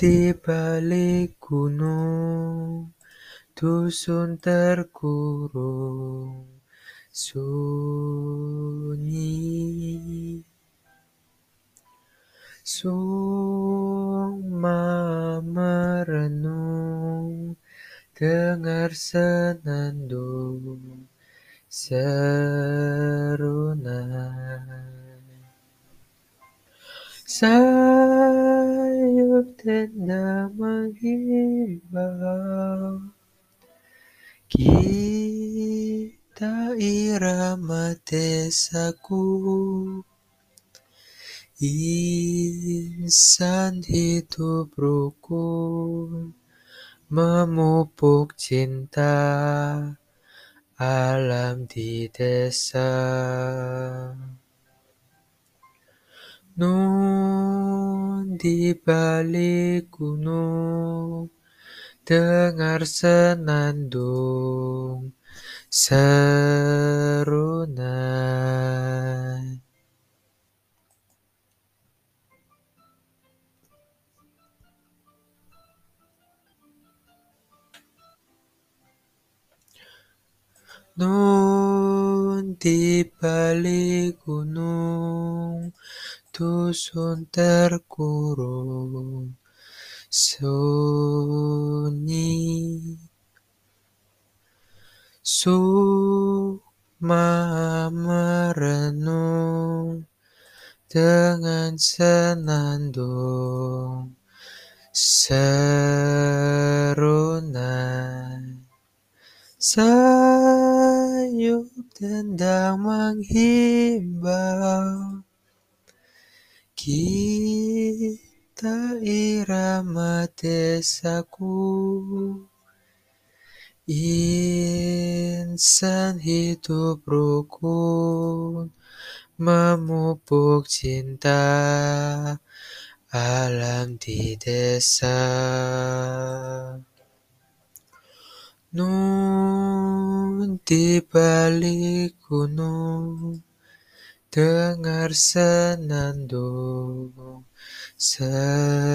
Di balik gunung, dusun terkurung sunyi. Suma merenung, dengar senandung serunai. Sayup kita irama desaku. Insan hidup rukun, memupuk cinta alam di desa. Nun di balik gunung, dengar senandung serunai. Nun di balik gunung, dusun terkurung sunyi. Sukma merenung dengan senandung serunai. Sayup tenda menghimbau, kita irama desaku. Insan hidup rukun, memupuk cinta alam di desa. Nun di balik gunung, dengar senandung serunai.